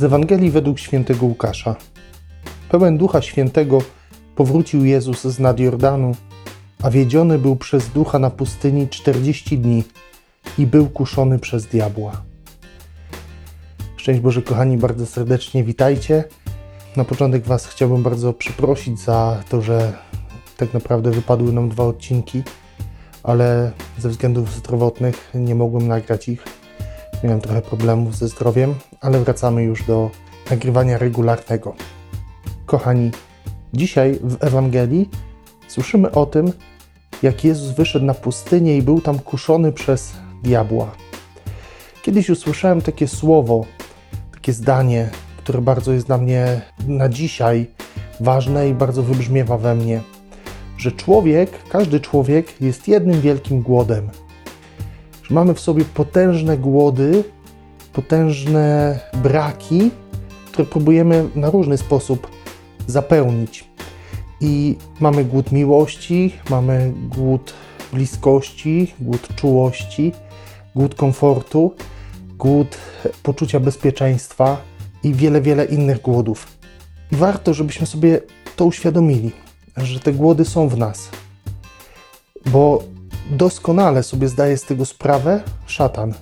Z Ewangelii według świętego Łukasza. Pełen Ducha Świętego powrócił Jezus z nad Jordanu, a wiedziony był przez Ducha na pustyni czterdzieści dni i był kuszony przez diabła. Szczęść Boże, kochani, bardzo serdecznie witajcie. Na początek Was chciałbym bardzo przeprosić za to, że tak naprawdę wypadły nam dwa odcinki, ale ze względów zdrowotnych nie mogłem nagrać ich. Miałem trochę problemów ze zdrowiem, ale wracamy już do nagrywania regularnego. Kochani, dzisiaj w Ewangelii słyszymy o tym, jak Jezus wyszedł na pustynię i był tam kuszony przez diabła. Kiedyś usłyszałem takie słowo, takie zdanie, które bardzo jest dla mnie na dzisiaj ważne i bardzo wybrzmiewa we mnie, że człowiek, każdy człowiek jest jednym wielkim głodem. Mamy w sobie potężne głody, potężne braki, które próbujemy na różny sposób zapełnić. I mamy głód miłości, mamy głód bliskości, głód czułości, głód komfortu, głód poczucia bezpieczeństwa i wiele, wiele innych głodów. Warto, żebyśmy sobie to uświadomili, że te głody są w nas. Bo doskonale sobie zdaje z tego sprawę szatan.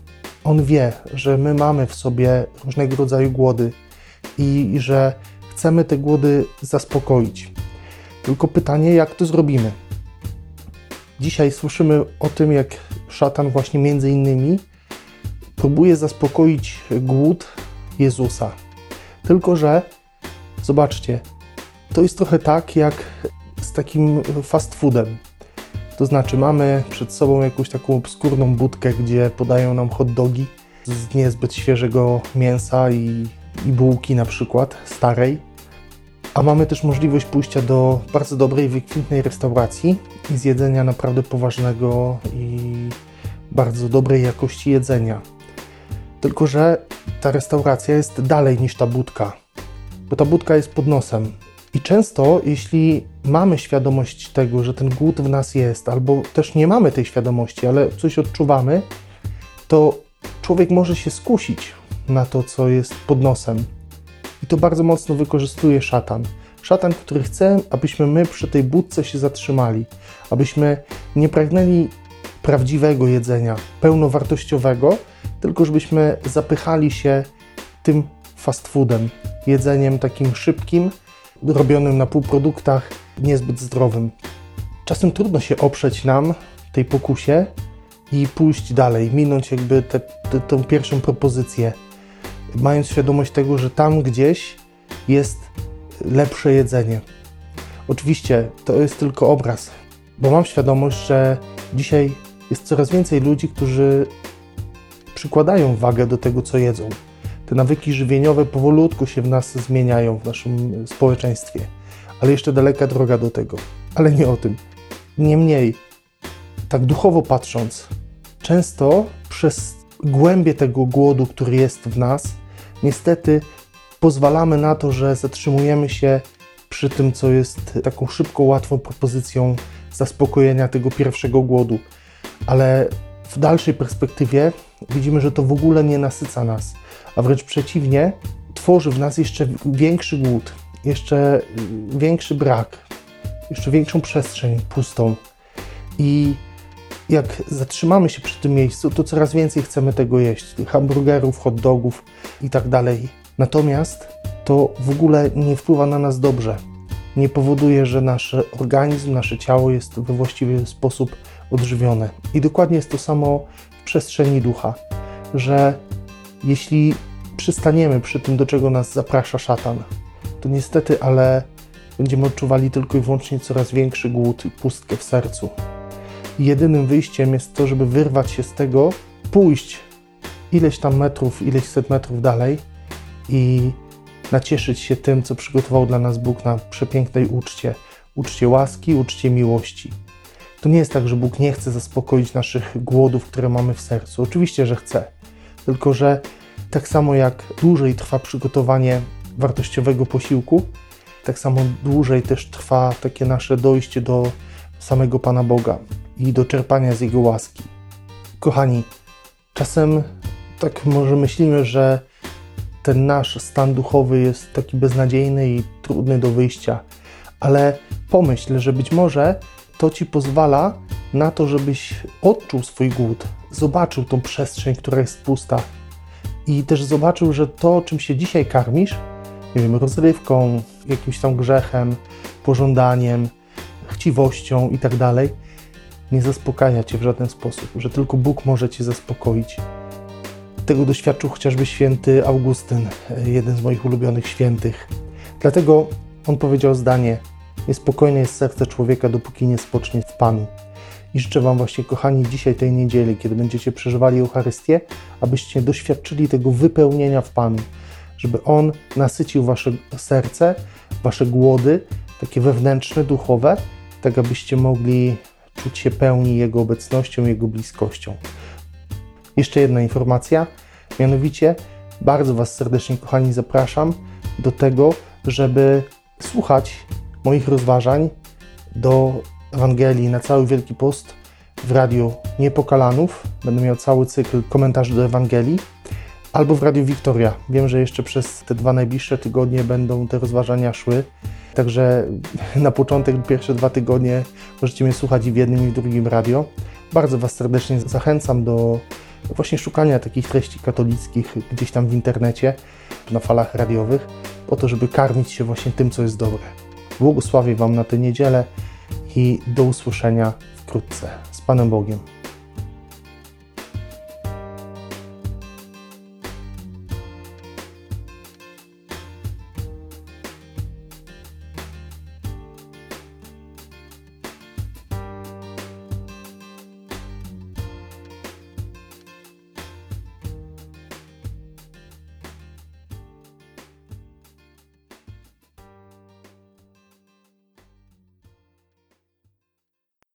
On wie, że my mamy w sobie różnego rodzaju głody i że chcemy te głody zaspokoić. Tylko pytanie, jak to zrobimy? Dzisiaj słyszymy o tym, jak szatan właśnie między innymi próbuje zaspokoić głód Jezusa. Tylko, że zobaczcie, to jest trochę tak jak z takim fast foodem. To znaczy, mamy przed sobą jakąś taką obskurną budkę, gdzie podają nam hot dogi z niezbyt świeżego mięsa i, i bułki, na przykład starej. A mamy też możliwość pójścia do bardzo dobrej, wykwintnej restauracji i zjedzenia naprawdę poważnego i bardzo dobrej jakości jedzenia. Tylko, że ta restauracja jest dalej niż ta budka, bo ta budka jest pod nosem. I często, jeśli mamy świadomość tego, że ten głód w nas jest, albo też nie mamy tej świadomości, ale coś odczuwamy, to człowiek może się skusić na to, co jest pod nosem. I to bardzo mocno wykorzystuje szatan. Szatan, który chce, abyśmy my przy tej budce się zatrzymali, abyśmy nie pragnęli prawdziwego jedzenia, pełnowartościowego, tylko żebyśmy zapychali się tym fast foodem, jedzeniem takim szybkim, robionym na półproduktach, niezbyt zdrowym. Czasem trudno się oprzeć nam tej pokusie i pójść dalej, minąć jakby tę tę pierwszą propozycję, mając świadomość tego, że tam gdzieś jest lepsze jedzenie. Oczywiście to jest tylko obraz, bo mam świadomość, że dzisiaj jest coraz więcej ludzi, którzy przykładają wagę do tego, co jedzą. Te nawyki żywieniowe powolutku się w nas zmieniają w naszym społeczeństwie, ale jeszcze daleka droga do tego. Ale nie o tym. Niemniej, tak duchowo patrząc, często przez głębie tego głodu, który jest w nas, niestety pozwalamy na to, że zatrzymujemy się przy tym, co jest taką szybką, łatwą propozycją zaspokojenia tego pierwszego głodu. Ale w dalszej perspektywie widzimy, że to w ogóle nie nasyca nas, a wręcz przeciwnie, tworzy w nas jeszcze większy głód, jeszcze większy brak, jeszcze większą przestrzeń pustą. I jak zatrzymamy się przy tym miejscu, to coraz więcej chcemy tego jeść, hamburgerów, hot dogów i tak. Natomiast to w ogóle nie wpływa na nas dobrze. Nie powoduje, że nasz organizm, nasze ciało jest we właściwy sposób odżywione. I dokładnie jest to samo w przestrzeni ducha, że jeśli przystaniemy przy tym, do czego nas zaprasza szatan, to niestety, ale będziemy odczuwali tylko i wyłącznie coraz większy głód i pustkę w sercu. I jedynym wyjściem jest to, żeby wyrwać się z tego, pójść ileś tam metrów, ileś set metrów dalej i nacieszyć się tym, co przygotował dla nas Bóg na przepięknej uczcie, uczcie łaski, uczcie miłości. To nie jest tak, że Bóg nie chce zaspokoić naszych głodów, które mamy w sercu. Oczywiście, że chce. Tylko, że tak samo jak dłużej trwa przygotowanie wartościowego posiłku, tak samo dłużej też trwa takie nasze dojście do samego Pana Boga i do czerpania z Jego łaski. Kochani, czasem tak może myślimy, że ten nasz stan duchowy jest taki beznadziejny i trudny do wyjścia. Ale pomyśl, że być może to ci pozwala na to, żebyś odczuł swój głód, zobaczył tą przestrzeń, która jest pusta i też zobaczył, że to, czym się dzisiaj karmisz, nie wiem, rozrywką, jakimś tam grzechem, pożądaniem, chciwością i tak dalej, nie zaspokaja cię w żaden sposób, że tylko Bóg może cię zaspokoić. Tego doświadczył chociażby święty Augustyn, jeden z moich ulubionych świętych. Dlatego on powiedział zdanie: Niespokojne jest serce człowieka, dopóki nie spocznie w Panu. I życzę Wam właśnie, kochani, dzisiaj tej niedzieli, kiedy będziecie przeżywali Eucharystię, abyście doświadczyli tego wypełnienia w Panu, żeby On nasycił Wasze serce, Wasze głody, takie wewnętrzne, duchowe, tak abyście mogli czuć się pełni Jego obecnością, Jego bliskością. Jeszcze jedna informacja, mianowicie bardzo Was serdecznie, kochani, zapraszam do tego, żeby słuchać moich rozważań do Ewangelii na cały Wielki Post w radiu Niepokalanów. Będę miał cały cykl komentarzy do Ewangelii. Albo w Radiu Wiktoria. Wiem, że jeszcze przez te dwa najbliższe tygodnie będą te rozważania szły. Także na początek, pierwsze dwa tygodnie możecie mnie słuchać i w jednym, i w drugim radio. Bardzo Was serdecznie zachęcam do właśnie szukania takich treści katolickich gdzieś tam w internecie, na falach radiowych, po to, żeby karmić się właśnie tym, co jest dobre. Błogosławię Wam na tę niedzielę i do usłyszenia wkrótce. Z Panem Bogiem.